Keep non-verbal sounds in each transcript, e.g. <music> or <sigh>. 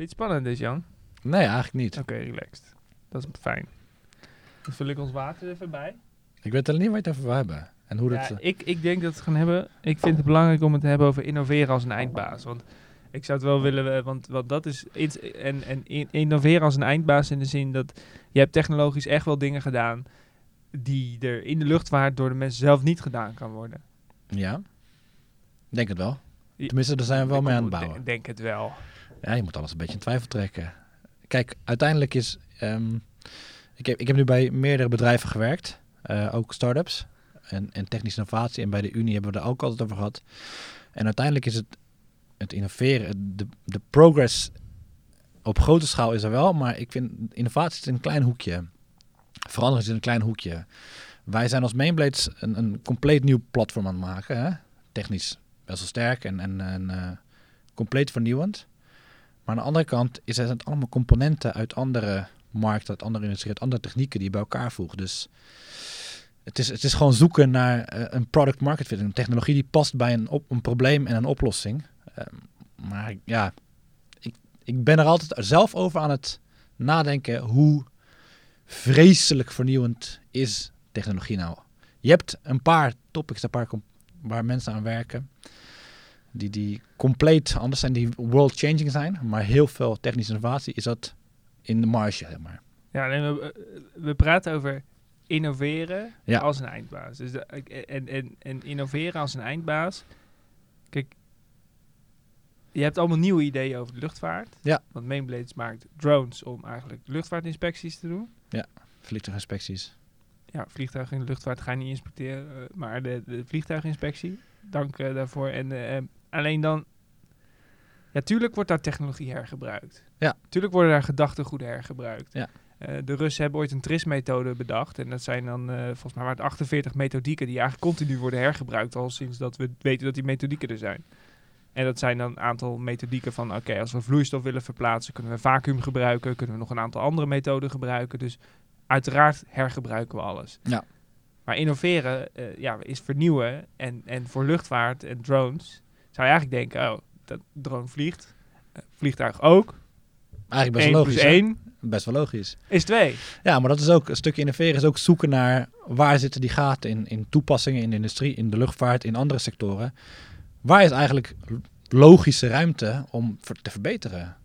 je het spannend dus, Jan? Nee, eigenlijk niet. Oké, relaxed. Dat is fijn. Dan vul ik ons water er even bij. Ik weet alleen niet waar je het over wil hebben. En hoe Ja, dat... eh, ik, ik denk dat we het gaan hebben. Ik vind het belangrijk om het te hebben over innoveren als een eindbaas. Want ik zou het wel willen, eh, want, want dat is iets. En, en in- innoveren als een eindbaas in de zin dat je hebt technologisch echt wel dingen gedaan die er in de luchtvaart door de mensen zelf niet gedaan kan worden. Ja, ik denk het wel. Tenminste, daar zijn we wel Ik mee aan het denk- bouwen. Denk het wel. Ja, je moet alles een beetje in twijfel trekken. Kijk, uiteindelijk is... ehm, ik, heb, ik heb nu bij meerdere bedrijven gewerkt. eh, ook start-ups. En, en technische innovatie. En bij de Unie hebben we er ook altijd over gehad. En uiteindelijk is het, het innoveren... De, de progress op grote schaal is er wel. Maar ik vind innovatie is een klein hoekje. Verandering is een klein hoekje. Wij zijn als Mainblades een, een compleet nieuw platform aan het maken. Hè? Technisch best wel sterk en, en, en eh, compleet vernieuwend. Maar aan de andere kant is het allemaal componenten uit andere markten, uit andere industrie, uit andere technieken die je bij elkaar voegen. Dus het is, het is gewoon zoeken naar eh, een product market fit, een technologie die past bij een, op, een probleem en een oplossing. Ehm, maar ja, ik, ik ben er altijd zelf over aan het nadenken hoe vreselijk vernieuwend is technologie nou. Je hebt een paar topics, een paar waar mensen aan werken die, die compleet anders zijn, die world-changing zijn. Maar heel veel technische innovatie is dat in de marge, zeg maar. Ja, we, we praten over innoveren Ja. als een eindbaas. Dus de, en, en, en innoveren als een eindbaas. Kijk, je hebt allemaal nieuwe ideeën over de luchtvaart. Ja. Want Mainblades maakt drones om eigenlijk luchtvaartinspecties te doen. Vliegtuiginspecties. Ja, vliegtuigen in de luchtvaart ga je niet inspecteren, eh, maar de, de vliegtuiginspectie. Dank eh, daarvoor. En eh, alleen dan, ja, tuurlijk wordt daar technologie hergebruikt. Ja. Tuurlijk worden daar gedachtegoeden hergebruikt. Ja. Eh, de Russen hebben ooit een TRIS-methode bedacht. En dat zijn dan, eh, volgens mij, het 48 methodieken die eigenlijk continu worden hergebruikt. Al sinds dat we weten dat die methodieken er zijn. En dat zijn dan een aantal methodieken van, oké, als we vloeistof willen verplaatsen, kunnen we vacuüm gebruiken. Kunnen we nog een aantal andere methoden gebruiken. Dus uiteraard hergebruiken we alles. Ja. Maar innoveren eh, ja, is vernieuwen. En, en voor luchtvaart en drones zou je eigenlijk denken, oh, dat drone vliegt. eh, vliegtuig ook. Eigenlijk best 1 wel logisch. hè? 1 Best wel logisch. is 2. Ja, maar dat is ook een stukje innoveren, is ook zoeken naar waar zitten die gaten in, in toepassingen in de industrie, in de luchtvaart, in andere sectoren. Waar is eigenlijk logische ruimte om te verbeteren?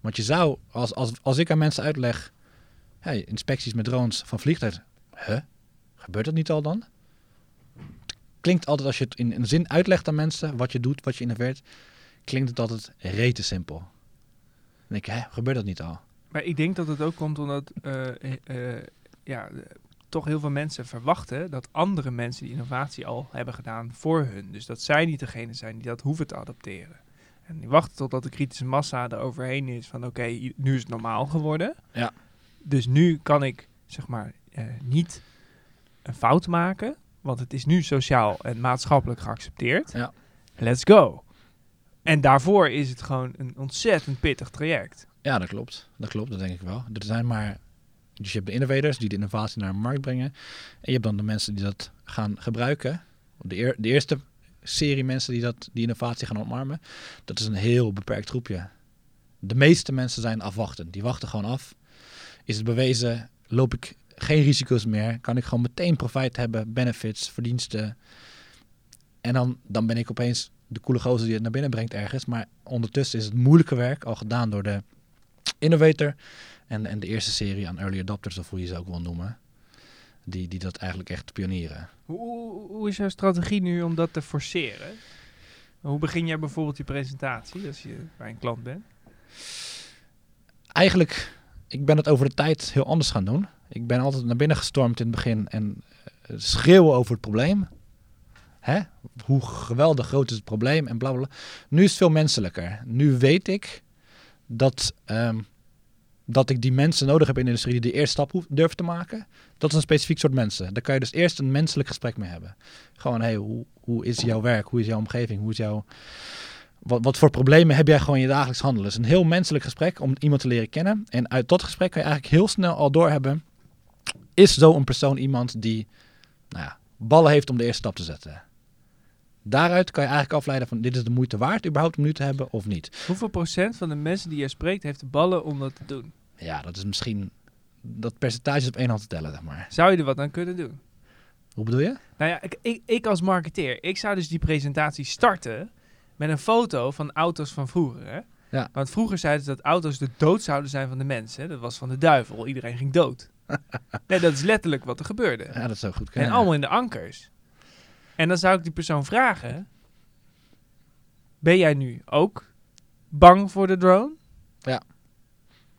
Want je zou, als, als, als ik aan mensen uitleg, hey, inspecties met drones van vliegtuigen, huh? Gebeurt dat niet al dan? Klinkt altijd als je het in een zin uitlegt aan mensen, wat je doet, wat je innoveert, klinkt het altijd rete simpel. Dan denk ik, hè, gebeurt dat niet al? Maar ik denk dat het ook komt omdat eh, eh, eh, ja, toch heel veel mensen verwachten dat andere mensen die innovatie al hebben gedaan voor hun. Dus dat zij niet degene zijn die dat hoeven te adapteren. En die wachten totdat de kritische massa er overheen is van oké, nu is het normaal geworden. Ja. Dus nu kan ik zeg maar niet een fout maken, want het is nu sociaal en maatschappelijk geaccepteerd. Ja. Let's go. En daarvoor is het gewoon een ontzettend pittig traject. Ja, dat klopt. Dat klopt, dat denk ik wel. Er zijn maar... Dus je hebt de innovators die de innovatie naar de markt brengen. En je hebt dan de mensen die dat gaan gebruiken. De, eer- de eerste serie mensen die dat, die innovatie gaan omarmen. Dat is een heel beperkt groepje. De meeste mensen zijn afwachtend. Die wachten gewoon af. Is het bewezen? Loop ik geen risico's meer? Kan ik gewoon meteen profijt hebben? Benefits, verdiensten? En dan, dan ben ik opeens de coole gozer die het naar binnen brengt ergens. Maar ondertussen is het moeilijke werk al gedaan door de innovator. En, en de eerste serie aan early adopters, of hoe je ze ook wil noemen. Die, die dat eigenlijk echt pionieren. Hoe, hoe, is jouw strategie nu om dat te forceren? Hoe begin jij bijvoorbeeld je presentatie als je bij een klant bent? Eigenlijk, ik ben het over de tijd heel anders gaan doen. Ik ben altijd naar binnen gestormd in het begin en eh, schreeuwen over het probleem. Hè? Hoe geweldig groot is het probleem en bla bla. Nu is het veel menselijker. Nu weet ik dat, ehm, dat ik die mensen nodig heb in de industrie die de eerste stap durven te maken. Dat is een specifiek soort mensen. Daar kan je dus eerst een menselijk gesprek mee hebben. Gewoon, hey, hoe, hoe is jouw werk? Hoe is jouw omgeving? Hoe is jouw... Wat, wat voor problemen heb jij gewoon in je dagelijks handelen? Het is een heel menselijk gesprek om iemand te leren kennen. En uit dat gesprek kan je eigenlijk heel snel al doorhebben... is zo'n persoon iemand die nou ja, ballen heeft om de eerste stap te zetten? Daaruit kan je eigenlijk afleiden van dit is de moeite waard überhaupt om nu te hebben of niet. Hoeveel procent van de mensen die je spreekt heeft de ballen om dat te doen? Ja, dat is misschien dat percentage op één hand te tellen, zeg maar. Zou je er wat aan kunnen doen? Hoe bedoel je? Nou ja, ik, ik, ik als marketeer, ik zou dus die presentatie starten met een foto van auto's van vroeger. Hè? Ja. Want vroeger zeiden ze dat auto's de dood zouden zijn van de mensen. Dat was van de duivel. Iedereen ging dood. Nee, dat is letterlijk wat er gebeurde. Ja, dat zou goed kunnen. En allemaal in de ankers. En dan zou ik die persoon vragen: Ben jij nu ook bang voor de drone? Ja.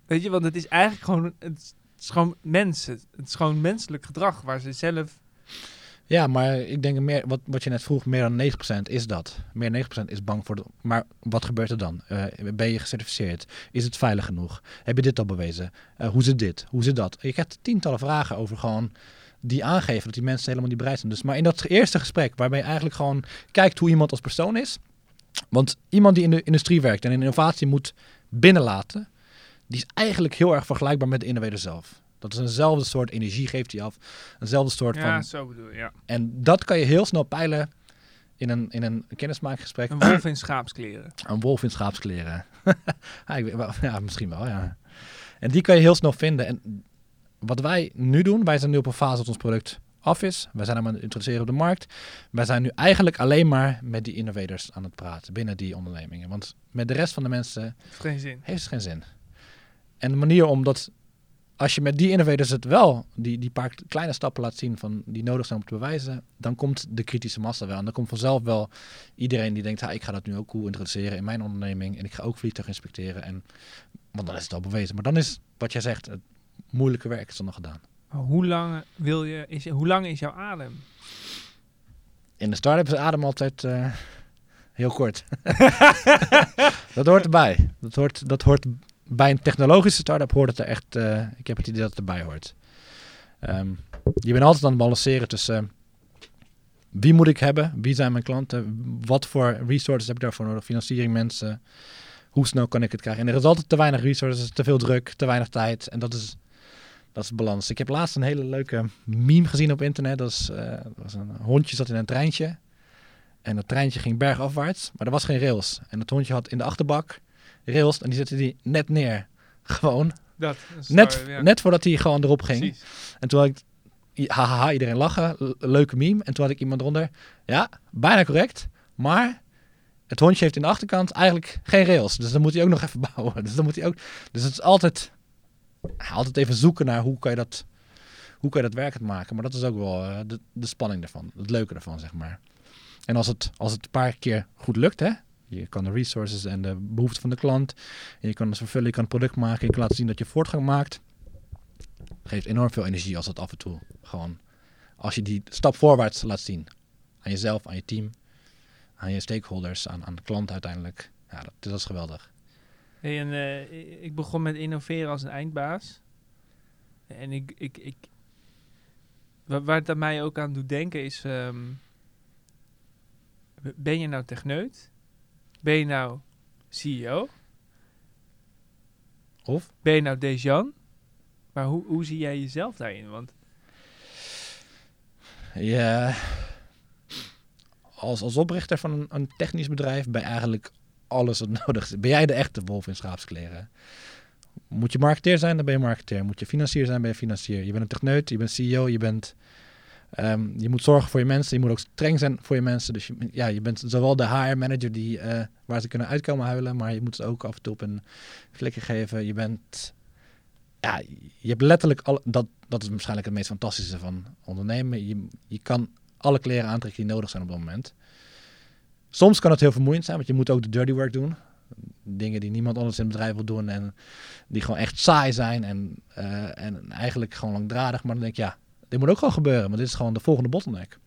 Weet je, want het is eigenlijk gewoon, het is gewoon mensen. Het is gewoon menselijk gedrag waar ze zelf. Ja, maar ik denk meer, wat, wat je net vroeg, meer dan 90% is dat. Meer dan 90% is bang voor de. Maar wat gebeurt er dan? Eh, ben je gecertificeerd? Is het veilig genoeg? Heb je dit al bewezen? Eh, hoe zit dit? Hoe zit dat? Je krijgt tientallen vragen over gewoon die aangeven dat die mensen helemaal niet bereid zijn. Dus, maar in dat eerste gesprek, waarbij je eigenlijk gewoon kijkt hoe iemand als persoon is. Want iemand die in de industrie werkt en een innovatie moet binnenlaten, die is eigenlijk heel erg vergelijkbaar met de innovator zelf. Dat is eenzelfde soort energie geeft hij af. Eenzelfde soort Ja, van... zo bedoel je. Ja. En dat kan je heel snel peilen in een, in een kennismakingsgesprek. Een wolf in schaapskleren. <clears throat> Een wolf in schaapskleren. <laughs> ja, ik ja, misschien wel, ja. En die kan je heel snel vinden. En wat wij nu doen, wij zijn nu op een fase dat ons product af is. Wij zijn hem aan het introduceren op de markt. Wij zijn nu eigenlijk alleen maar met die innovators aan het praten binnen die ondernemingen. Want met de rest van de mensen Heeft geen zin. heeft het geen zin. En de manier om dat, als je met die innovators het wel, die, die paar kleine stappen laat zien van die nodig zijn om te bewijzen, dan komt de kritische massa wel. En dan komt vanzelf wel iedereen die denkt, ha, ik ga dat nu ook cool introduceren in mijn onderneming en ik ga ook vliegtuig inspecteren. En, want dan is het al bewezen. Maar dan is wat jij zegt, het moeilijke werk is dan nog gedaan. Maar hoe lang wil je? Is, hoe lang is jouw adem? In de start-up is de adem altijd eh, heel kort. <laughs> <laughs> dat hoort erbij. Dat hoort, dat hoort bij een technologische start-up hoort het er echt. eh, ik heb het idee dat het erbij hoort. Ehm, je bent altijd aan het balanceren tussen eh, wie moet ik hebben, wie zijn mijn klanten, wat voor resources heb ik daarvoor nodig, financiering, mensen, hoe snel kan ik het krijgen. En er is altijd te weinig resources, te veel druk, te weinig tijd. En dat is, dat is balans. Ik heb laatst een hele leuke meme gezien op internet. Dat, is, eh, dat was een hondje zat in een treintje. En dat treintje ging bergafwaarts, maar er was geen rails. En het hondje had in de achterbak rails en die zette die net neer. Gewoon. Dat. Net, ja. net voordat hij gewoon erop ging. Precies. En toen had ik, hahaha, iedereen lachen, leuke meme. En toen had ik iemand eronder, ja, bijna correct. Maar het hondje heeft in de achterkant eigenlijk geen rails. Dus dan moet hij ook nog <laughs> even bouwen. Dus dan moet hij ook, dus het is altijd, altijd even zoeken naar hoe kan je dat, hoe kan je dat werkend maken. Maar dat is ook wel eh, de, de spanning ervan, het leuke ervan, zeg maar. En als het, als het een paar keer goed lukt, hè. Je kan de resources en de behoeften van de klant. Je kan het vervullen, je kan het product maken. Je kan laten zien dat je voortgang maakt geeft enorm veel energie als dat af en toe gewoon als je die stap voorwaarts laat zien aan jezelf, aan je team, aan je stakeholders, aan, aan de klant uiteindelijk. Ja, dat, is geweldig. Hey, en, eh, ik begon met innoveren als een eindbaas. En ik, ik, ik, wa- waar het aan mij ook aan doet denken is... ehm, ben je nou techneut? Ben je nou CEO? Of? Ben je nou Dejan? Maar hoe, hoe zie jij jezelf daarin? Want Ja, als, als oprichter van een, een technisch bedrijf ben je eigenlijk alles wat <laughs> nodig is. Ben jij de echte wolf in schaapskleren? Moet je marketeer zijn, dan ben je marketeer. Moet je financier zijn, ben je financier. Je bent een techneut, je bent CEO, je bent... ehm, je moet zorgen voor je mensen, je moet ook streng zijn voor je mensen. Dus je, ja, je bent zowel de HR-manager die, eh, waar ze kunnen uitkomen huilen, maar je moet ze ook af en toe op een flikker geven. Je bent... Ja, je hebt letterlijk... Alle, dat, dat is waarschijnlijk het meest fantastische van ondernemen. Je, je kan alle kleren aantrekken die nodig zijn op dat moment. Soms kan het heel vermoeiend zijn, want je moet ook de dirty work doen. Dingen die niemand anders in het bedrijf wil doen en die gewoon echt saai zijn en, eh, en eigenlijk gewoon langdradig. Maar dan denk ik, ja, dit moet ook gewoon gebeuren, want dit is gewoon de volgende bottleneck.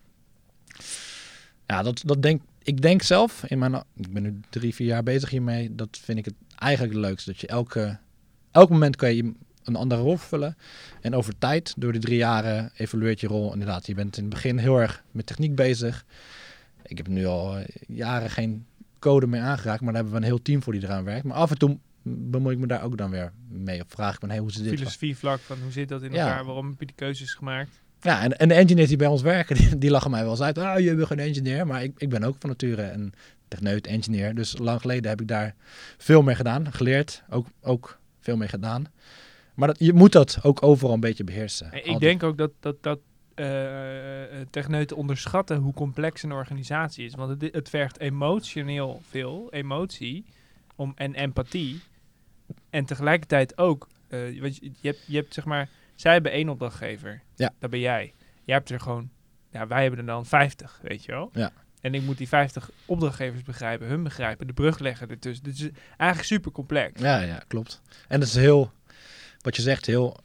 Ja, dat, dat denk ik denk zelf, in mijn, ik ben nu drie, vier jaar bezig hiermee, dat vind ik het eigenlijk het leukste. Dat je elke, elk moment kan je een andere rol vervullen. En over tijd, door die drie jaren, evolueert je rol. Inderdaad, je bent in het begin heel erg met techniek bezig. Ik heb nu al jaren geen code meer aangeraakt, maar daar hebben we een heel team voor die eraan werkt. Maar af en toe bemoei ik me daar ook dan weer mee. Of vraag ik me, hey, hoe zit dit? filosofie vlak van hoe zit dat in Ja. elkaar? Waarom heb je die keuzes gemaakt? Ja, en, en de engineers die bij ons werken, <laughs> die, die lachen mij wel eens uit. Ah, je bent geen engineer. Maar ik, ik ben ook van nature een techneut, engineer. Dus lang geleden heb ik daar veel mee gedaan. Geleerd, ook, ook veel mee gedaan. Maar dat, je moet dat ook overal een beetje beheersen. En Ik Altijd. denk ook dat, dat, dat eh, techneuten onderschatten hoe complex een organisatie is. Want het, het vergt emotioneel veel, emotie om, en empathie. En tegelijkertijd ook, eh, want je, je, hebt, je hebt zeg maar, zij hebben één opdrachtgever. Ja. Dat ben jij. Jij hebt er gewoon, ja, wij hebben er dan 50, weet je wel. Ja. En ik moet die 50 opdrachtgevers begrijpen, hun begrijpen, de brug leggen ertussen. Dus het is eigenlijk super complex. Ja, ja, klopt. En het is heel, wat je zegt, heel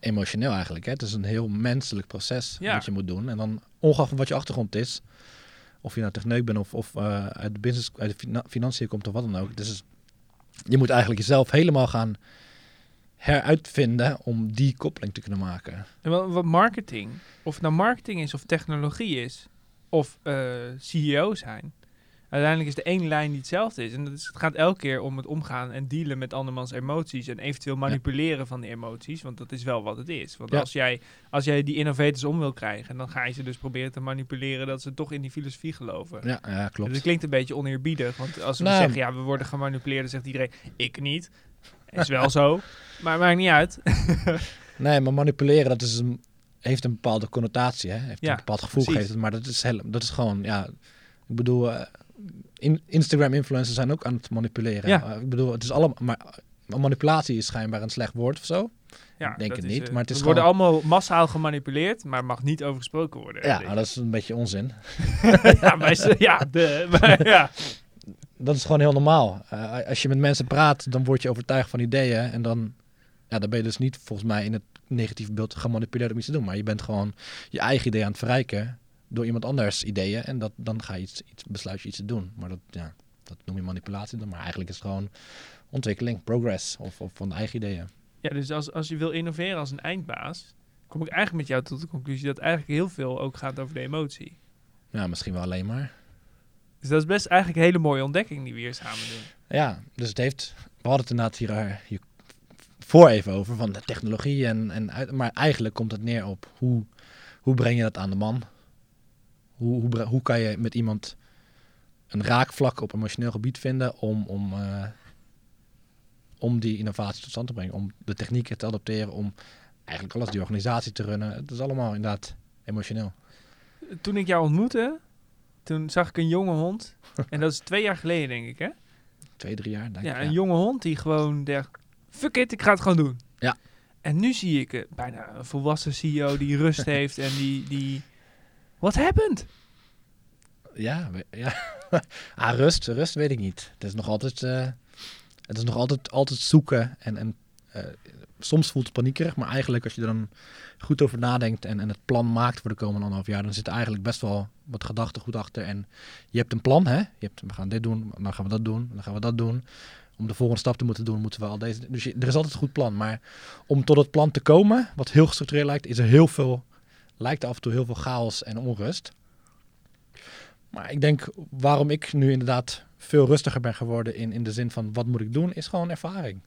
emotioneel eigenlijk. Hè? Het is een heel menselijk proces Ja. wat je moet doen. En dan, ongeacht wat je achtergrond is, of je nou techneut bent of, of eh, uit de business, uit de fina- financiën komt of wat dan ook. Dus je moet eigenlijk jezelf helemaal gaan heruitvinden om die koppeling te kunnen maken. En wat, marketing, of nou marketing is of technologie is, of eh, CEO zijn. Uiteindelijk is de één lijn die hetzelfde is. En dat is, het gaat elke keer om het omgaan en dealen met andermans emoties. En eventueel manipuleren van die emoties. Want dat is wel wat het is. Want Ja. als, jij, als jij die innovators om wil krijgen, dan ga je ze dus proberen te manipuleren dat ze toch in die filosofie geloven. Ja, ja Dus klopt. het klinkt een beetje oneerbiedig. Want als we Nou, zeggen, ja, we worden gemanipuleerd, dan zegt iedereen, ik niet. Is wel zo. <laughs> Maar maakt niet uit. <laughs> Nee, maar manipuleren, dat is een, heeft een bepaalde connotatie. Hè? Heeft Ja, een bepaald gevoel precies. het, maar dat is, heel, dat is gewoon, ja, ik bedoel, eh, in, Instagram-influencers zijn ook aan het manipuleren. Ja. Eh, ik bedoel, het is allemaal, maar manipulatie is schijnbaar een slecht woord of zo. Ja, denk het is, niet, eh, maar het is we worden allemaal massaal gemanipuleerd, maar mag niet over gesproken worden. Ja, dat is een beetje onzin. <laughs> ja, maar ja, <laughs> de, maar, ja. Dat is gewoon heel normaal. Eh, als je met mensen praat, dan word je overtuigd van ideeën en dan, ja, dan ben je dus niet volgens mij in het negatieve beeld gemanipuleerd om iets te doen, maar je bent gewoon je eigen idee aan het verrijken door iemand anders ideeën en dat, dan ga je iets, iets, besluit je iets te doen. Maar dat, ja, dat noem je manipulatie dan, maar eigenlijk is het gewoon ontwikkeling, progress of, of van de eigen ideeën. ja, dus als, als je wil innoveren als een eindbaas, kom ik eigenlijk met jou tot de conclusie dat eigenlijk heel veel ook gaat over de emotie. Ja, misschien wel alleen maar. Dus dat is best eigenlijk een hele mooie ontdekking die we hier samen doen. Ja, dus het heeft, we hadden het inderdaad hier, eh, hier voor even over, van de technologie en, en maar eigenlijk komt het neer op hoe, hoe breng je dat aan de man? Hoe, hoe, kan je met iemand een raakvlak op emotioneel gebied vinden om, om, eh, om die innovatie tot stand te brengen, om de technieken te adopteren, om eigenlijk alles die organisatie te runnen. Het is allemaal inderdaad emotioneel. Toen ik jou ontmoette, toen zag ik een jonge hond. <laughs> En dat is twee jaar geleden, denk ik, hè? Twee, drie jaar, denk Ja, ik. een jonge hond die gewoon dacht, fuck it, ik ga het gewoon doen. Ja. En nu zie ik eh, bijna een volwassen CEO die rust <laughs> heeft en die, die... What happened? Ja, ja. <laughs> ah, rust, rust weet ik niet. Het is nog altijd, eh, het is nog altijd, altijd zoeken en, en eh, soms voelt het paniekerig, maar eigenlijk als je er dan goed over nadenkt en, en het plan maakt voor de komende anderhalf jaar, dan zit er eigenlijk best wel wat gedachten goed achter. En je hebt een plan, hè? Je hebt, we gaan dit doen, dan gaan we dat doen, dan gaan we dat doen. Om de volgende stap te moeten doen, moeten we al deze. Dus je, er is altijd een goed plan. Maar om tot het plan te komen, wat heel gestructureerd lijkt, is er heel veel, lijkt af en toe heel veel chaos en onrust. Maar ik denk waarom ik nu inderdaad veel rustiger ben geworden in, in de zin van wat moet ik doen, is gewoon ervaring.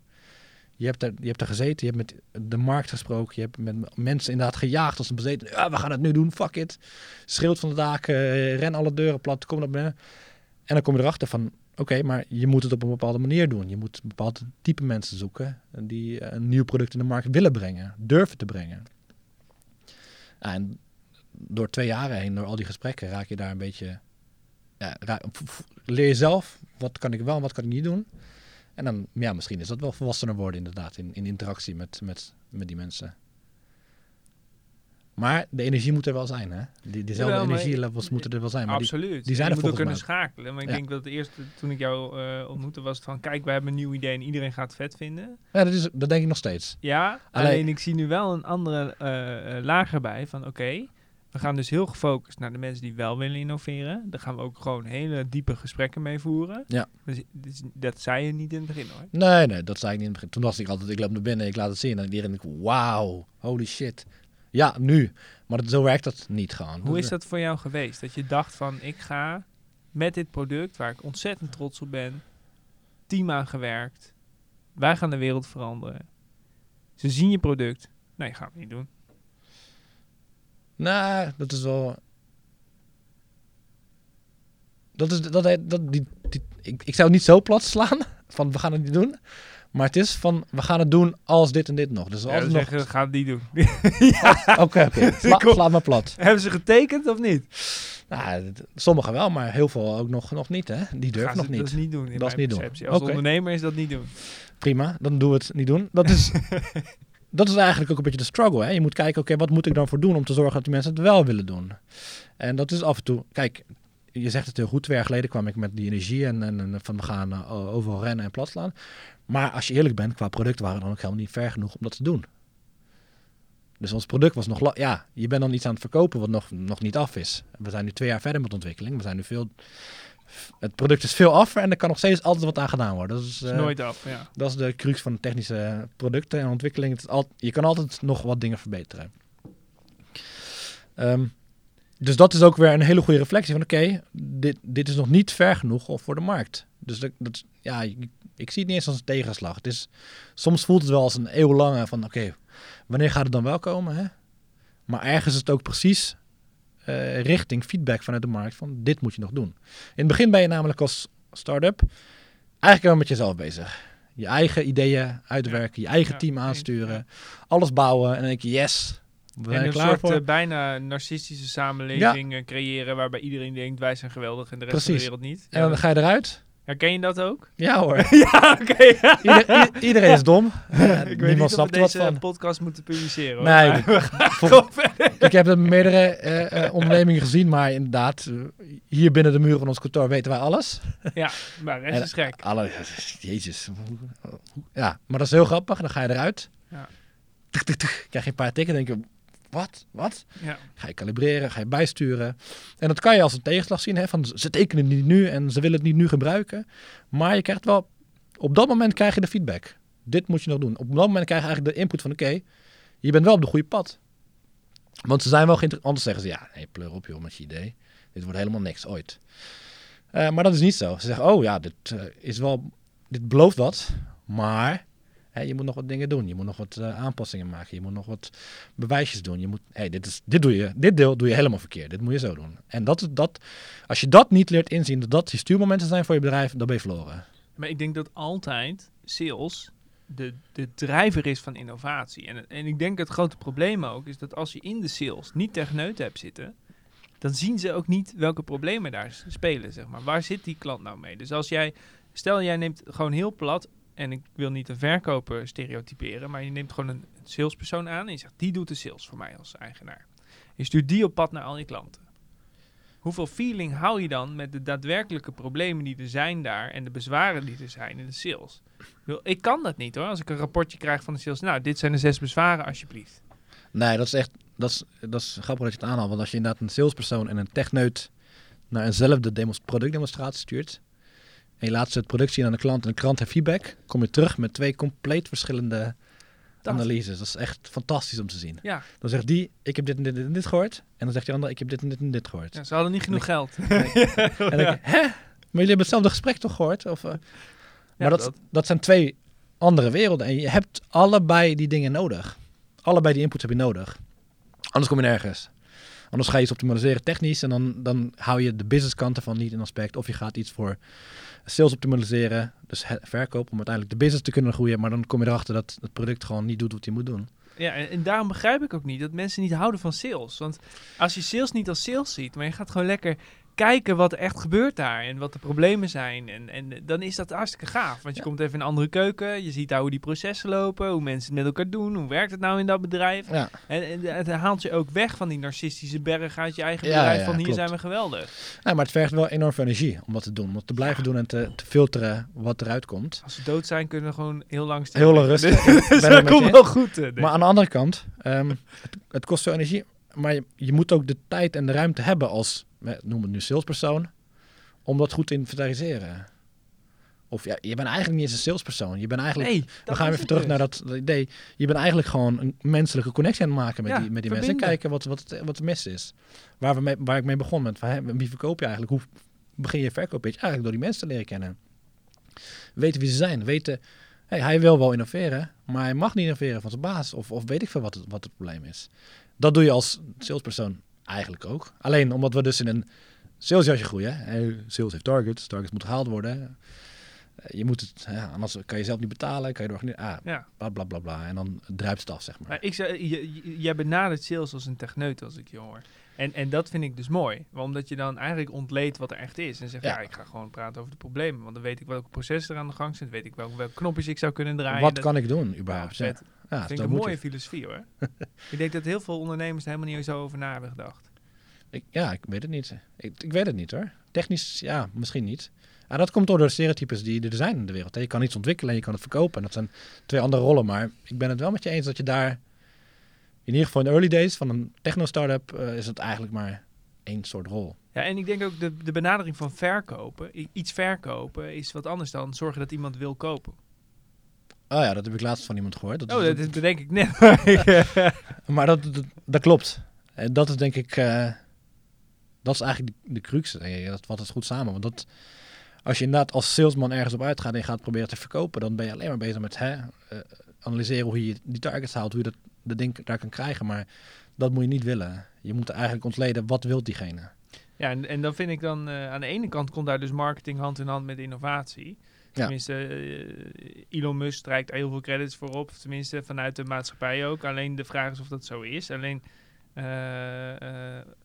Je hebt, er, je hebt er gezeten, je hebt met de markt gesproken, je hebt met mensen inderdaad gejaagd als een bezeten. Ja, we gaan het nu doen, fuck it. Schreeuwt van de daken, eh, ren alle deuren plat, kom naar. En dan kom je erachter van, oké, maar je moet het op een bepaalde manier doen. Je moet een bepaald type mensen zoeken die eh, een nieuw product in de markt willen brengen, durven te brengen. En door twee jaren heen, door al die gesprekken, raak je daar een beetje ja, ra- v- v- leer je zelf, wat kan ik wel en wat kan ik niet doen. En dan, ja, misschien is dat wel volwassener worden inderdaad, in, in interactie met, met, met die mensen. Maar de energie moet er wel zijn, hè? Die, diezelfde Jawel, maar- energielevels moeten er wel zijn. Maar die, Absoluut. die zijn je er moet ook volgens kunnen mij schakelen. Maar ik Ja. denk dat het eerste, toen ik jou eh, ontmoette, was het van... Kijk, we hebben een nieuw idee en iedereen gaat het vet vinden. ja, dat, is, dat denk ik nog steeds. Ja, Alleen- alleen, ik zie nu wel een andere eh, eh, lager bij van oké, we gaan dus heel gefocust naar de mensen die wel willen innoveren. Daar gaan we ook gewoon hele diepe gesprekken mee voeren. Ja. Dus, dus dat zei je niet in het begin hoor. Nee, nee, dat zei ik niet in het begin. Toen was ik altijd, ik loop naar binnen, ik laat het zien. En iedereen denkt, wauw, holy shit. Ja, nu. Maar zo werkt dat niet gewoon. Hoe is dat voor jou geweest? Dat je dacht van ik ga met dit product waar ik ontzettend trots op ben, team aan gewerkt, wij gaan de wereld veranderen. Ze zien je product. Nee, gaan we niet doen. Nou, dat is wel. Dat is dat, dat, dat die, die, ik, ik zou het niet zo plat slaan van we gaan het niet doen. Maar het is van we gaan het doen als dit en dit nog. Dus Ja, als nog. zeggen, we gaan het niet doen. <laughs> <laughs> Oké, oké. <laughs> Sla maar plat. Hebben ze getekend of niet? Nou, sommigen wel, maar heel veel ook nog, nog niet. Hè? Die durven Gaan nog niet. Dat is niet doen. In Dat is niet doen. Als ondernemer is dat niet doen. Prima, dan doen we het niet doen. Dat is, dat is eigenlijk ook een beetje de struggle. Hè? Je moet kijken, oké, wat moet ik dan voor doen om te zorgen dat die mensen het wel willen doen? En dat is af en toe, kijk, je zegt het heel goed. Twee jaar geleden kwam ik met die energie en, en, en van we gaan eh, overal rennen en plat slaan. Maar als je eerlijk bent, qua product waren we dan ook helemaal niet ver genoeg om dat te doen. Dus ons product was nog, ja, je bent dan iets aan het verkopen wat nog, nog niet af is. We zijn nu twee jaar verder met ontwikkeling. We zijn nu veel, het product is veel af en er kan nog steeds altijd wat aan gedaan worden. Dat is, is eh, nooit af. Ja. dat is de crux van de technische producten en ontwikkeling. Het is al, je kan altijd nog wat dingen verbeteren. Ehm, dus dat is ook weer een hele goede reflectie van oké, dit, dit is nog niet ver genoeg voor de markt. Dus dat, dat, ja, ik, zie het niet eens als een tegenslag. Het is, soms voelt het wel als een eeuwlange van oké, wanneer gaat het dan wel komen? Hè? Maar ergens is het ook precies eh, richting feedback vanuit de markt van dit moet je nog doen. In het begin ben je namelijk als start-up eigenlijk wel met jezelf bezig. Je eigen ideeën uitwerken, je eigen Ja, team aansturen, alles bouwen en dan denk je yes, we zijn En een klaar soort voor. eh, bijna narcistische samenleving creëren waarbij iedereen denkt wij zijn geweldig en de rest Precies. van de wereld niet. en dan ga je eruit. Herken je dat ook? Ja hoor, <laughs> ja, oké. <laughs> Ieder- iedereen is dom. Eh, <laughs> Ik weet Niemand niet of snapt we wat deze van. podcast moeten publiceren. Hoor. Nee, verder. Ik heb met meerdere eh, eh, ondernemingen gezien, maar inderdaad, eh, hier binnen de muren van ons kantoor weten wij alles. Ja, maar rest En- is gek. Alle, jezus. Ja, maar dat is heel grappig. Dan ga je eruit. Ja. Tuk, tuk, tuk. Krijg je een paar tikken. denk je, wat? Wat? Ja. Ga je kalibreren, ga je bijsturen. En dat kan je als een tegenslag zien. Hè, van ze tekenen het niet nu en ze willen het niet nu gebruiken. Maar je krijgt wel, op dat moment krijg je de feedback. Dit moet je nog doen. Op dat moment krijg je eigenlijk de input van oké, je bent wel op de goede pad. Want ze zijn wel geïnteresseerd. Anders zeggen ze ja, nee, pleur op joh met je idee. Dit wordt helemaal niks ooit. Eh, maar dat is niet zo. Ze zeggen oh ja, dit eh, is wel, dit belooft wat. Maar je moet nog wat dingen doen. Je moet nog wat eh, aanpassingen maken. Je moet nog wat bewijsjes doen. Je moet, hey, dit, is, dit, doe je, dit deel doe je helemaal verkeerd. Dit moet je zo doen. En dat, dat, als je dat niet leert inzien, dat je stuurmomenten zijn voor je bedrijf, dan ben je verloren. Maar ik denk dat altijd sales de, de drijver is van innovatie. En, en ik denk het grote probleem ook is dat als je in de sales niet techneut hebt zitten, dan zien ze ook niet welke problemen daar spelen, zeg maar. Waar zit die klant nou mee? Dus als jij, stel jij neemt gewoon heel plat, en ik wil niet een verkoper stereotyperen, maar je neemt gewoon een salespersoon aan en je zegt, die doet de sales voor mij als eigenaar. Je stuurt die op pad naar al je klanten. Hoeveel feeling hou je dan met de daadwerkelijke problemen die er zijn daar en de bezwaren die er zijn in de sales? Ik, kan dat niet hoor. Als ik een rapportje krijg van de sales, nou, dit zijn de zes bezwaren alsjeblieft. Nee, dat is echt, dat is, dat is grappig dat je het aanhaalt. Want als je inderdaad een salespersoon en een techneut naar eenzelfde demos, productdemonstratie stuurt. En je laat ze het product zien aan de klant en de klant heeft feedback. Kom je terug met twee compleet verschillende Dat. analyses. Dat is echt fantastisch om te zien. Ja, Dan zegt die, ik heb dit en dit en dit gehoord. En dan zegt die ander, ik heb dit en dit en dit gehoord. ja, ze hadden niet genoeg geld. <laughs> En dan denk ik, hè? Maar jullie hebben hetzelfde gesprek toch gehoord? Of, eh? Maar dat, dat- dat. zijn twee andere werelden. En je hebt allebei die dingen nodig. Allebei die inputs heb je nodig. Anders kom je nergens. Anders ga je iets optimaliseren technisch. En dan, dan hou je de business kant ervan niet in aspect. Of je gaat iets voor sales optimaliseren. Dus verkoop om uiteindelijk de business te kunnen groeien. Maar dan kom je erachter dat het product gewoon niet doet wat hij moet doen. Ja, en, en daarom begrijp ik ook niet dat mensen niet houden van sales. Want als je sales niet als sales ziet, maar je gaat gewoon lekker kijken wat er echt gebeurt daar en wat de problemen zijn. En, en dan is dat hartstikke gaaf. Want je Ja. komt even in een andere keuken, je ziet daar hoe die processen lopen, hoe mensen het met elkaar doen, hoe werkt het nou in dat bedrijf. Ja, En, en het haalt je ook weg van die narcistische berg uit je eigen Ja, bedrijf ja, van hier klopt. zijn we geweldig. maar het vergt wel enorm veel energie om dat te doen. Om dat te blijven doen en te, te filteren wat eruit komt. Als ze dood zijn, kunnen we gewoon heel lang Heel lang rustig. <laughs> Dus dat komt wel goed. eh, Maar aan de andere kant, ehm, het, het kost veel energie. Maar je, je moet ook de tijd en de ruimte hebben als, noem het nu salespersoon, om dat goed te inventariseren. Of ja, je bent eigenlijk niet eens een salespersoon. Je bent eigenlijk, Nee, we gaan even het terug dus. naar dat, idee. Je bent eigenlijk gewoon een menselijke connectie aan het maken met Ja, die, met die mensen. En kijken wat, wat, het- wat er mis is. Waar, we mee, waar ik mee begon met, wie verkoop je eigenlijk? Hoe begin je verkooppitch? Eigenlijk door die mensen te leren kennen. Weten wie ze zijn. Weten Hey, hij wil wel innoveren, maar hij mag niet innoveren van zijn baas. Of, of weet ik veel wat het, wat het probleem is. Dat doe je als salespersoon eigenlijk ook. Alleen omdat we dus in een salesjasje groeien. Hey, sales heeft targets, targets moeten gehaald worden. Eh, Je moet het, ja, anders kan je zelf niet betalen, kan je door niet, ah, Ja. bla bla bla bla. En dan druipt het af, zeg maar. Maar ik zei, je- je- jij benadert sales als een techneut, als ik je hoor. En, en dat vind ik dus mooi. Omdat je dan eigenlijk ontleedt wat er echt is. En zegt, ja. Ja. ik ga gewoon praten over de problemen. Want dan weet ik welke processen er aan de gang zijn. weet ik welke, welke knopjes ik zou kunnen draaien. Wat Dat- kan ik doen überhaupt? Ja, Dat vind ik een mooie je. filosofie hoor. <laughs> ik denk dat heel veel ondernemers er helemaal niet zo over na hebben gedacht. Ik, ja, ik weet het niet. Ik, ik weet het niet hoor. Technisch, ja, misschien niet. En dat komt door de stereotypes die er zijn in de wereld. Je kan iets ontwikkelen en je kan het verkopen. En dat zijn twee andere rollen. Maar ik ben het wel met je eens dat je daar... In ieder geval in de early days van een techno-startup... eh, is het eigenlijk maar één soort rol. Ja, en ik denk ook de, de benadering van verkopen, iets verkopen, is wat anders dan zorgen dat iemand wil kopen. Oh ja, dat heb ik laatst van iemand gehoord. Dat Oh, is- dat, dat bedenk ik net. <laughs> Maar dat, dat, dat klopt. En dat is denk ik... eh, dat is eigenlijk de, de crux. Eh, Dat vat het goed samen. Want dat, als je inderdaad als salesman ergens op uitgaat... en je gaat proberen te verkopen... dan ben je alleen maar bezig met hè, eh, analyseren hoe je die targets haalt... hoe je dat, dat ding daar kan krijgen. Maar dat moet je niet willen. Je moet eigenlijk ontleden wat wil diegene. Ja, en, en dan vind ik dan eh, aan de ene kant komt daar dus marketing hand in hand met innovatie. Ja. Tenminste, eh, Elon Musk strijkt heel veel credits voor op. Tenminste, vanuit de maatschappij ook. Alleen de vraag is of dat zo is. Alleen, eh,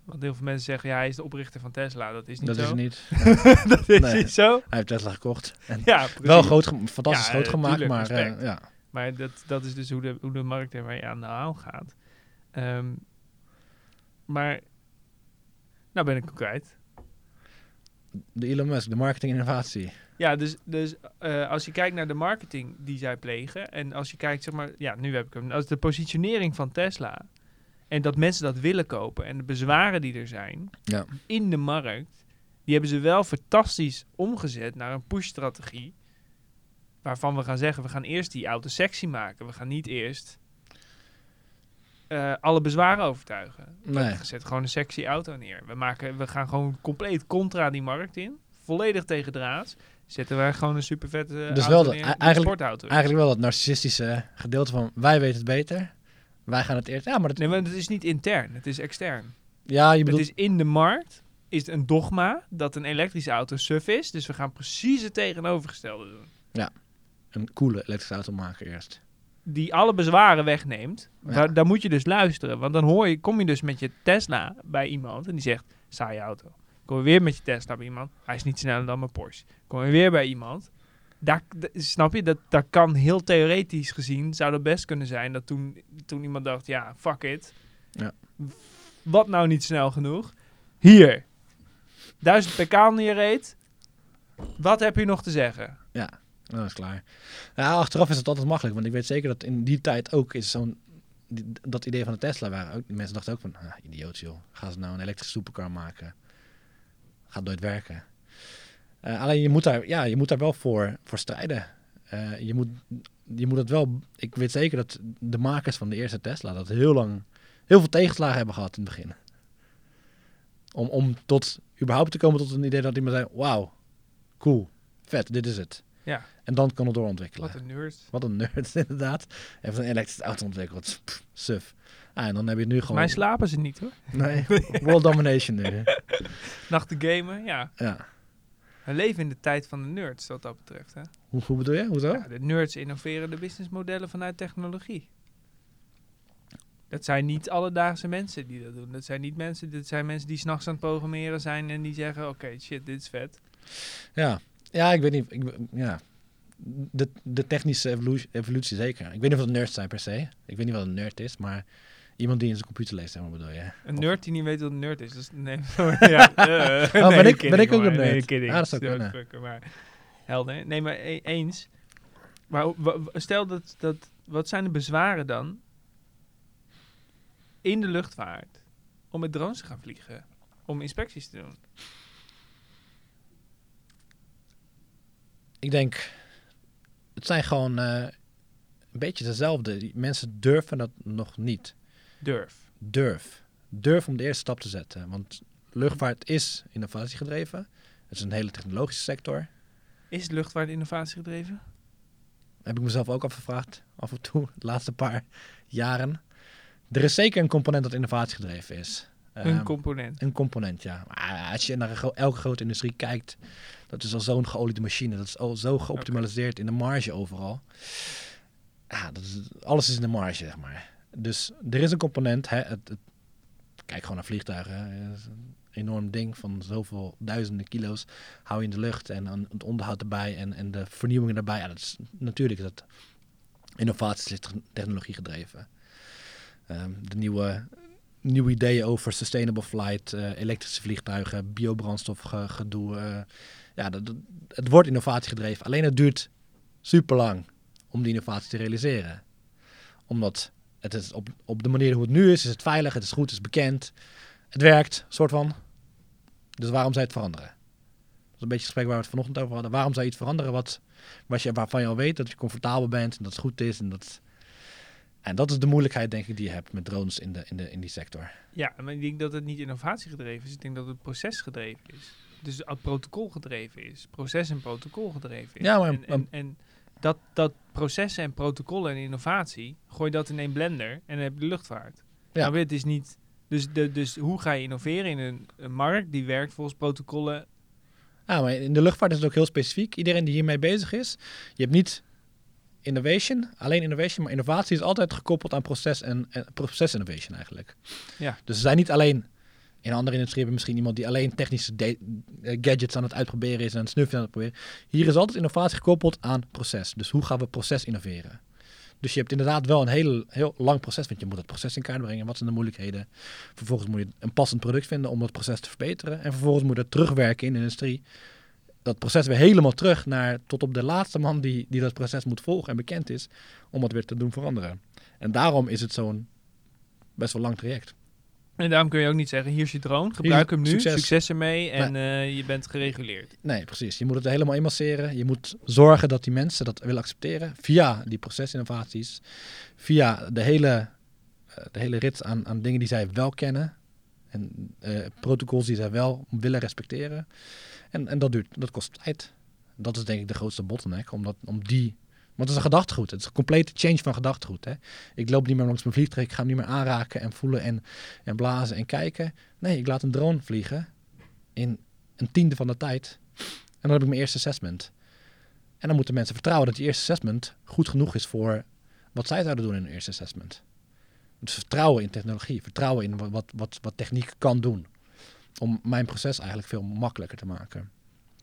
want heel veel mensen zeggen, ja, hij is de oprichter van Tesla. Dat is niet dat zo. is niet. <laughs> dat is Nee. niet zo. Hij heeft Tesla gekocht. En Ja, precies. wel groot, fantastisch Ja, groot gemaakt. tuurlijk, maar ja. Maar dat, dat is dus hoe de, hoe de markt er mee aan de haal gaat. Ehm, maar, nou ben ik hem kwijt. de Elon Musk, de marketing innovatie. Ja, dus, dus eh, als je kijkt naar de marketing die zij plegen... en als je kijkt, zeg maar... Ja, nu heb ik hem. Als de positionering van Tesla... en dat mensen dat willen kopen... en de bezwaren die er zijn Ja. in de markt... die hebben ze wel fantastisch omgezet naar een push-strategie... waarvan we gaan zeggen... we gaan eerst die auto sexy maken. We gaan niet eerst... eh, alle bezwaren overtuigen. Nee. We zetten gewoon een sexy auto neer. We, maken, we gaan gewoon compleet contra die markt in. Volledig tegen draad. Zetten wij gewoon een super vette Dus auto wel dat- neer. e- die een eigenlijk- sportauto. Eigenlijk wel dat narcissistische gedeelte van... wij weten het beter. Wij gaan het eerst... Ja, maar dat, Nee, maar het is niet intern. Het is extern. ja, je Het bedoelt... is in de markt. Is het een dogma dat een elektrische auto suf is. Dus we gaan precies het tegenovergestelde doen. Een coole elektrische auto maken eerst. Die alle bezwaren wegneemt. Ja. Daar, daar moet je dus luisteren. Want dan hoor je, kom je dus met je Tesla bij iemand. En die zegt, saaie auto. Kom je weer met je Tesla bij iemand. Hij is niet sneller dan mijn Porsche. Kom je weer bij iemand. Daar, snap je? Dat, dat kan heel theoretisch gezien, zou dat best kunnen zijn. Dat toen, toen iemand dacht, ja, fuck it. Ja. Wat nou niet snel genoeg? Hier. 1000 pk neerreed. Wat heb je nog te zeggen? Ja, dat is klaar. Achteraf is het altijd makkelijk. Want ik weet zeker dat in die tijd ook is zo'n... dat idee van de Tesla waren ook... Mensen dachten ook van... Ah, idioot joh. Gaan ze nou een elektrische supercar maken? Gaat nooit werken. Eh, alleen je moet daar, ja, je moet daar wel voor, voor strijden. Eh, je, moet, je moet het wel... Ik weet zeker dat de makers van de eerste Tesla... dat heel lang... heel veel tegenslagen hebben gehad in het begin. Om, om tot... überhaupt te komen tot een idee dat iemand zei... Wauw, cool, vet, dit is het. Ja. En dan kan het doorontwikkelen. Wat een nerd. Wat een nerd, <laughs> inderdaad. Heeft een elektrische auto ontwikkeld. Pff, suf. Ah, en dan heb je nu gewoon... Mij slapen ze niet hoor. Nee, world domination nu. hè. <laughs> Nachten gamen, ja. Ja. We leven in de tijd van de nerds, wat dat betreft. Hè? Hoe, hoe bedoel je? Hoezo? Ja, de nerds innoveren de businessmodellen vanuit technologie. Dat zijn niet alledaagse mensen die dat doen. Dat zijn niet mensen, dit zijn mensen die s'nachts aan het programmeren zijn en die zeggen, oké, shit, dit is vet. Ja. Ja, ik weet niet. Ik, ja. De, de technische evolutie, evolutie zeker. Ik weet niet of het nerds zijn per se. Ik weet niet wat een nerd is, maar iemand die in zijn computer leest, zeg maar bedoel je. Een nerd die niet weet wat een nerd is. Dus, nee, <laughs> ja, eh, ben nee, ik- ben ik ook hoor. een nerd? Nee. Ja, dat zou kunnen. fucker, maar helder. Nee, maar e- eens. Maar stel dat, dat, wat zijn de bezwaren dan in de luchtvaart om met drones te gaan vliegen? Om inspecties te doen? Ik denk, het zijn gewoon eh, een beetje dezelfde. Die mensen durven dat nog niet. Durf. Durf. Durf om de eerste stap te zetten. Want luchtvaart is innovatiegedreven. Het is een hele technologische sector. Is luchtvaart innovatie gedreven? heb ik mezelf ook afgevraagd, af en toe, <laughs> de laatste paar jaren. Er is zeker een component dat innovatiegedreven is. Een Ehm, component. een component, ja. Maar als je naar gro- elke grote industrie kijkt, dat is al zo'n geoliede machine. Dat is al zo geoptimaliseerd in de marge overal. Ja, dat is, alles is in de marge, zeg maar. Dus er is een component. Hè, het, het- kijk gewoon naar vliegtuigen. hè. Dat is een enorm ding van zoveel duizenden kilo's. Hou je in de lucht en het onderhoud erbij en, en de vernieuwingen erbij. Ja, dat is natuurlijk dat innovatie is technologie gedreven. Ehm, de nieuwe nieuwe ideeën over sustainable flight, eh, elektrische vliegtuigen, biobrandstof ge- gedoe. eh, ja, dat- het wordt innovatie gedreven. Alleen het duurt super lang om die innovatie te realiseren. Omdat het is op, op de manier hoe het nu is, is het veilig, het is goed, het is bekend. Het werkt, soort van. Dus waarom zou je het veranderen? Dat is een beetje het gesprek waar we het vanochtend over hadden. Waarom zou je iets veranderen wat, wat je, waarvan je al weet dat je comfortabel bent en dat het goed is en dat... En dat is de moeilijkheid, denk ik, die je hebt met drones in, de, in, de, in die sector. Ja, maar ik denk dat het niet innovatiegedreven is. Ik denk dat het procesgedreven is. Dus het protocolgedreven is. Proces en protocol gedreven is. Ja, maar- en, en, en dat, dat processen en protocollen en innovatie, gooi dat in één blender en dan heb je de luchtvaart. Ja. Ja. het is niet... Dus, de, dus hoe ga je innoveren in een, een markt die werkt volgens protocollen? Ja, maar in de luchtvaart is het ook heel specifiek. Iedereen die hiermee bezig is, je hebt niet innovation, alleen innovation, maar innovatie is altijd gekoppeld aan proces en, en proces innovation eigenlijk. Ja. Dus er zijn niet alleen in andere industrie hebben misschien iemand die alleen technische eh, gadgets aan het uitproberen is en een snufje aan het proberen. Hier is altijd innovatie gekoppeld aan proces. Dus hoe gaan we proces innoveren? Dus je hebt inderdaad wel een heel, heel lang proces, want je moet het proces in kaart brengen. Wat zijn de moeilijkheden? Vervolgens moet je een passend product vinden om dat proces te verbeteren. En vervolgens moet je het terugwerken in de industrie. Dat proces weer helemaal terug naar tot op de laatste man die, die dat proces moet volgen en bekend is, om het weer te doen veranderen. En daarom is het zo'n best wel lang traject. En daarom kun je ook niet zeggen, hier is je drone, gebruik hem nu, succes. succes, ermee en eh, je bent gereguleerd. Nee, precies. Je moet het helemaal inmasseren. Je moet zorgen dat die mensen dat willen accepteren via die procesinnovaties, via de hele, eh, de hele rit aan, aan dingen die zij wel kennen en eh, protocols die zij wel willen respecteren. En, en dat, duurt, dat kost tijd. Dat is denk ik de grootste bottleneck, omdat, om die... Want het is een gedachtegoed. Het is een complete change van gedachtegoed. Hè? Ik loop niet meer langs mijn vliegtuig. Ik ga hem niet meer aanraken en voelen en, en blazen en kijken. Nee, ik laat een drone vliegen in een tiende van de tijd. En dan heb ik mijn eerste assessment. En dan moeten mensen vertrouwen dat die eerste assessment goed genoeg is voor wat zij zouden doen in hun eerste assessment. Dus vertrouwen in technologie, vertrouwen in wat, wat, wat, wat techniek kan doen. Om mijn proces eigenlijk veel makkelijker te maken.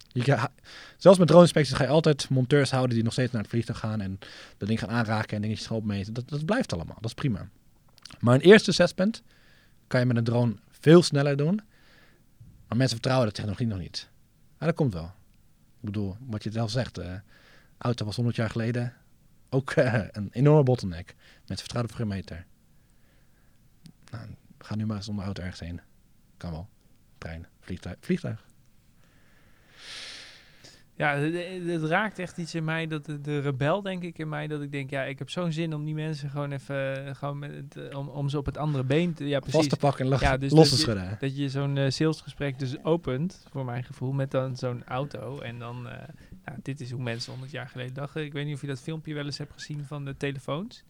Je zelfs met drone-inspecties ga je altijd monteurs houden die nog steeds naar het vliegtuig gaan en dat ding gaan aanraken en dingetjes gaan opmeten. Dat, dat blijft allemaal, dat is prima. Maar een eerste assessment kan je met een drone veel sneller doen. Maar mensen vertrouwen de technologie nog niet. Maar dat komt wel. Ik bedoel, wat je zelf zegt, eh auto was 100 jaar geleden ook eh, een enorme bottleneck. Mensen vertrouwen op geen meter. Nou, ga nu maar zonder auto ergens heen. Kan wel. Trein, vliegtuig. Vliegtuig. Ja, het, raakt echt iets in mij, dat de, de rebel denk ik in mij, dat ik denk, ja, ik heb zo'n zin om die mensen gewoon even, eh, gewoon met het, eh, om, om ze op het andere been te, ja Vast precies. te pakken en los, Ja, dus los te dat je- schudden. Dat je zo'n eh, salesgesprek dus opent, voor mijn gevoel, met dan zo'n auto. En dan, nou, dit is hoe mensen 100 jaar geleden dachten. Ik weet niet of je dat filmpje wel eens hebt gezien van de telefoons.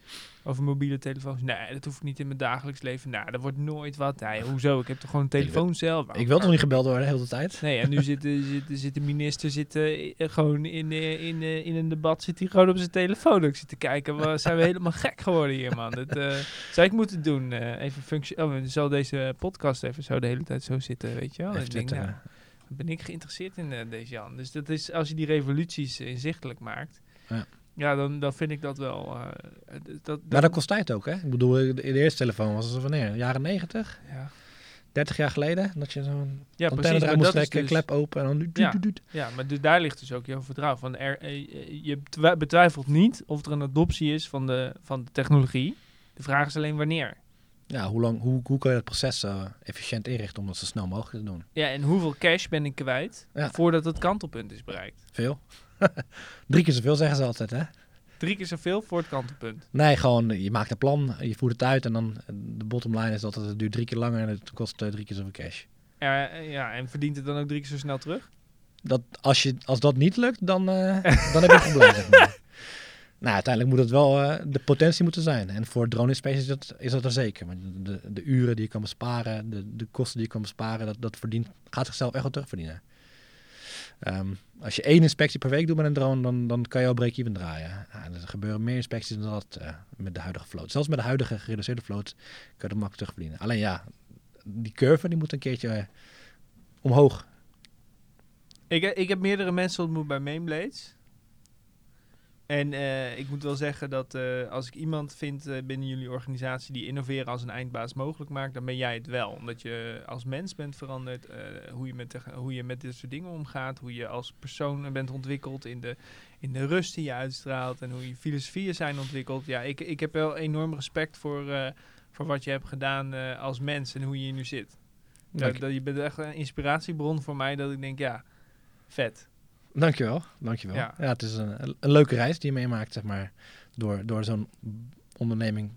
Over mobiele telefoons. Nee, dat hoeft niet in mijn dagelijks leven. Nou, dat wordt nooit wat. Nee, hoezo? Ik heb toch gewoon een telefoon zelf. Ik wil toch niet gebeld worden de hele tijd? Nee, en nu zit, de- <laughs> zit, zit de minister zit, eh, gewoon in, eh, in, eh, in een debat zit hij gewoon op zijn telefoon ook zitten kijken. We <laughs> zijn we helemaal gek geworden hier, man. Dat zou ik moeten doen. even functie. Oh, zal deze podcast even zo de hele tijd zo zitten, weet je wel. Even ik denk, nou, ben ik geïnteresseerd in eh, deze Jan. Dus dat is, als je die revoluties inzichtelijk maakt, Ja. ja, dan, dan vind ik dat wel. eh, dat, Maar dat kost tijd ook, hè? Ik bedoel, de, de eerste telefoon was er wanneer? Jaren 90? ja. 30 jaar geleden? Dat je zo'n Ja, precies. eruit moest trekken, dus- klep open en dan... doet, Ja. doet, doet. Ja, maar dus daar ligt dus ook jouw vertrouwen. Van er, eh, je betwi- betwijfelt niet of er een adoptie is van de, van de technologie. De vraag is alleen wanneer. Ja, hoe, lang, hoe, hoe kan je het proces zo efficiënt inrichten om dat zo snel mogelijk te doen? Ja, en hoeveel cash ben ik kwijt Ja. voordat het kantelpunt is bereikt? Veel. <laughs> Drie keer zoveel zeggen ze altijd, hè? Drie keer zoveel voor het kantelpunt. Nee, gewoon je maakt een plan, je voert het uit en dan eh, de bottom line is dat het duurt drie keer langer en het kost eh, drie keer zoveel cash. Ja, eh, ja, en verdient het dan ook drie keer zo snel terug? Dat, als, je, als dat niet lukt, dan, eh, <laughs> dan heb je een probleem. Zeg maar. Nou, uiteindelijk moet het wel eh, de potentie moeten zijn. En voor drone inspecties is dat, is dat er zeker. Want de, de uren die je kan besparen, de, de kosten die je kan besparen, dat, dat verdient, gaat zichzelf echt wel terugverdienen. Ehm, als je één inspectie per week doet met een drone, dan, dan kan je al break-even draaien. Er gebeuren meer inspecties dan dat eh, met de huidige vloot. Zelfs met de huidige gereduceerde vloot kan je dat makkelijk terugverdienen. Alleen ja, die curve die moet een keertje eh, omhoog. Ik, ik heb meerdere mensen ontmoet bij Mainblades. En eh, ik moet wel zeggen dat eh, als ik iemand vind eh, binnen jullie organisatie die innoveren als een eindbaas mogelijk maakt, dan ben jij het wel. Omdat je als mens bent veranderd, hoe, je met de- hoe je met dit soort dingen omgaat, hoe je als persoon bent ontwikkeld in de, in de rust die je uitstraalt en hoe je filosofieën zijn ontwikkeld. Ja, ik, ik heb wel enorm respect voor, voor wat je hebt gedaan als mens en hoe je hier nu zit. Dat, dat, je bent echt een inspiratiebron voor mij dat ik denk, ja, vet. Dankjewel, dankjewel. Ja. Ja. het is een, een leuke reis die je meemaakt, zeg maar, door, door zo'n onderneming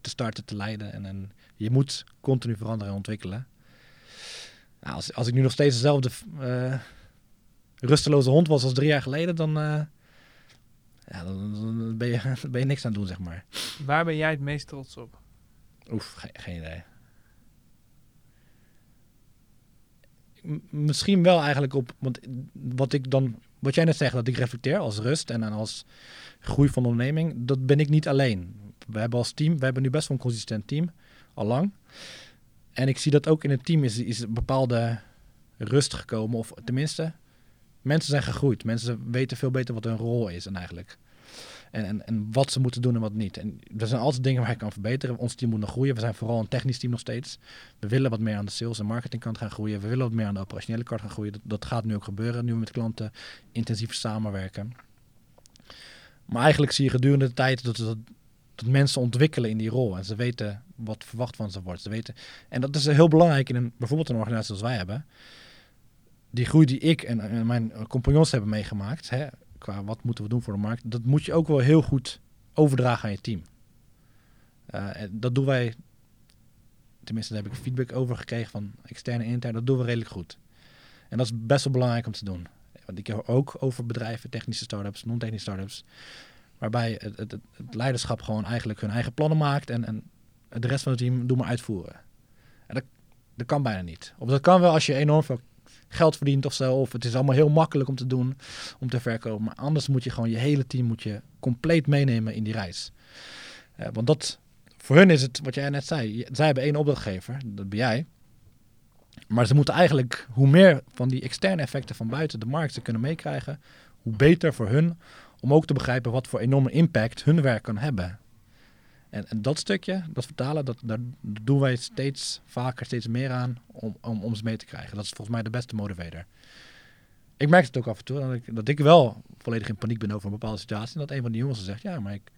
te starten, te leiden. En, en je moet continu veranderen en ontwikkelen. Nou, als, als ik nu nog steeds dezelfde eh, rusteloze hond was als drie jaar geleden, dan, eh, ja, dan, dan ben, je, <laughs> ben je niks aan het doen, zeg maar. Waar ben jij het meest trots op? Oef, ge- geen idee. Misschien wel eigenlijk op, want wat ik dan, wat jij net zegt, dat ik reflecteer als rust en als groei van de onderneming, dat ben ik niet alleen. We hebben als team, we hebben nu best wel een consistent team, al lang. En ik zie dat ook in het team is, is een bepaalde rust gekomen, of tenminste, mensen zijn gegroeid. Mensen weten veel beter wat hun rol is en eigenlijk. En, en, en wat ze moeten doen en wat niet. En er zijn altijd dingen waar je kan verbeteren. Ons team moet nog groeien. We zijn vooral een technisch team nog steeds. We willen wat meer aan de sales- en marketingkant gaan groeien. We willen wat meer aan de operationele kant gaan groeien. Dat, gaat nu ook gebeuren. Nu met klanten intensief samenwerken. Maar eigenlijk zie je gedurende de tijd dat, dat, dat mensen ontwikkelen in die rol. En ze weten wat verwacht van ze wordt. Ze weten, en dat is heel belangrijk in een, bijvoorbeeld een organisatie zoals wij hebben. Die groei die ik en, en mijn compagnons hebben meegemaakt. Hè, qua wat moeten we doen voor de markt. Dat moet je ook wel heel goed overdragen aan je team. Eh, en dat doen wij, tenminste daar heb ik feedback over gekregen van externe en intern, dat doen we redelijk goed. En dat is best wel belangrijk om te doen. Want ik heb ook over bedrijven, technische start-ups, non-technische start-ups, waarbij het, het, leiderschap gewoon eigenlijk hun eigen plannen maakt en, en de rest van het team doet maar uitvoeren. En dat, dat kan bijna niet. Of dat kan wel als je enorm veel geld verdient of zo, of het is allemaal heel makkelijk om te doen om te verkopen. Maar anders moet je gewoon je hele team moet je compleet meenemen in die reis. Eh, want dat, voor hun is het, wat jij net zei, zij hebben één opdrachtgever, dat ben jij. Maar ze moeten eigenlijk, hoe meer van die externe effecten van buiten de markt ze kunnen meekrijgen, hoe beter voor hun om ook te begrijpen wat voor enorme impact hun werk kan hebben. En, dat stukje, dat vertalen, dat, daar doen wij steeds vaker, steeds meer aan om, om, ze mee te krijgen. Dat is volgens mij de beste motivator. Ik merk het ook af en toe, dat ik, dat ik wel volledig in paniek ben over een bepaalde situatie. En dat een van die jongens zegt, ja, maar ik,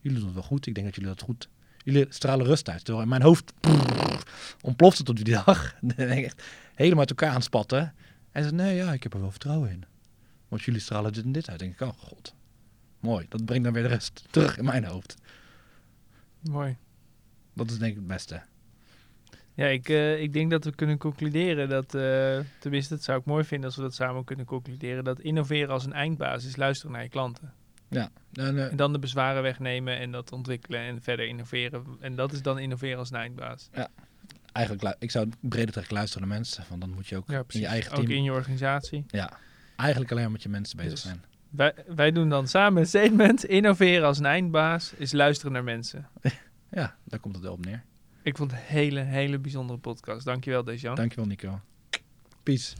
jullie doen het wel goed. Ik denk dat jullie dat goed... Jullie stralen rust uit. Terwijl in mijn hoofd ontploft het op die dag. <laughs> Helemaal uit elkaar aan het spatten. En zegt, nee, ja, ik heb er wel vertrouwen in. Want jullie stralen dit en dit uit. Denk ik, oh god. Mooi, dat brengt dan weer de rest terug in mijn hoofd. Mooi. Dat is denk ik het beste. Ja, ik, eh, ik denk dat we kunnen concluderen dat, eh, tenminste, dat zou ik mooi vinden als we dat samen kunnen concluderen, dat innoveren als een eindbasis is luisteren naar je klanten. Ja, en, eh, En dan de bezwaren wegnemen en dat ontwikkelen en verder innoveren. En dat is dan innoveren als een eindbaas. eigenlijk, lu- ik zou het breder trekken luisteren naar mensen. Want dan moet je ook Ja, in je eigen Ook team... in je organisatie. Ja, eigenlijk alleen maar met je mensen bezig Dus- zijn. Wij, wij doen dan samen een statement. Innoveren als een eindbaas is luisteren naar mensen. <laughs> Ja, daar komt het wel op neer. Ik vond het een hele, hele bijzondere podcast. Dankjewel, Dejan. Dankjewel Nico. Peace.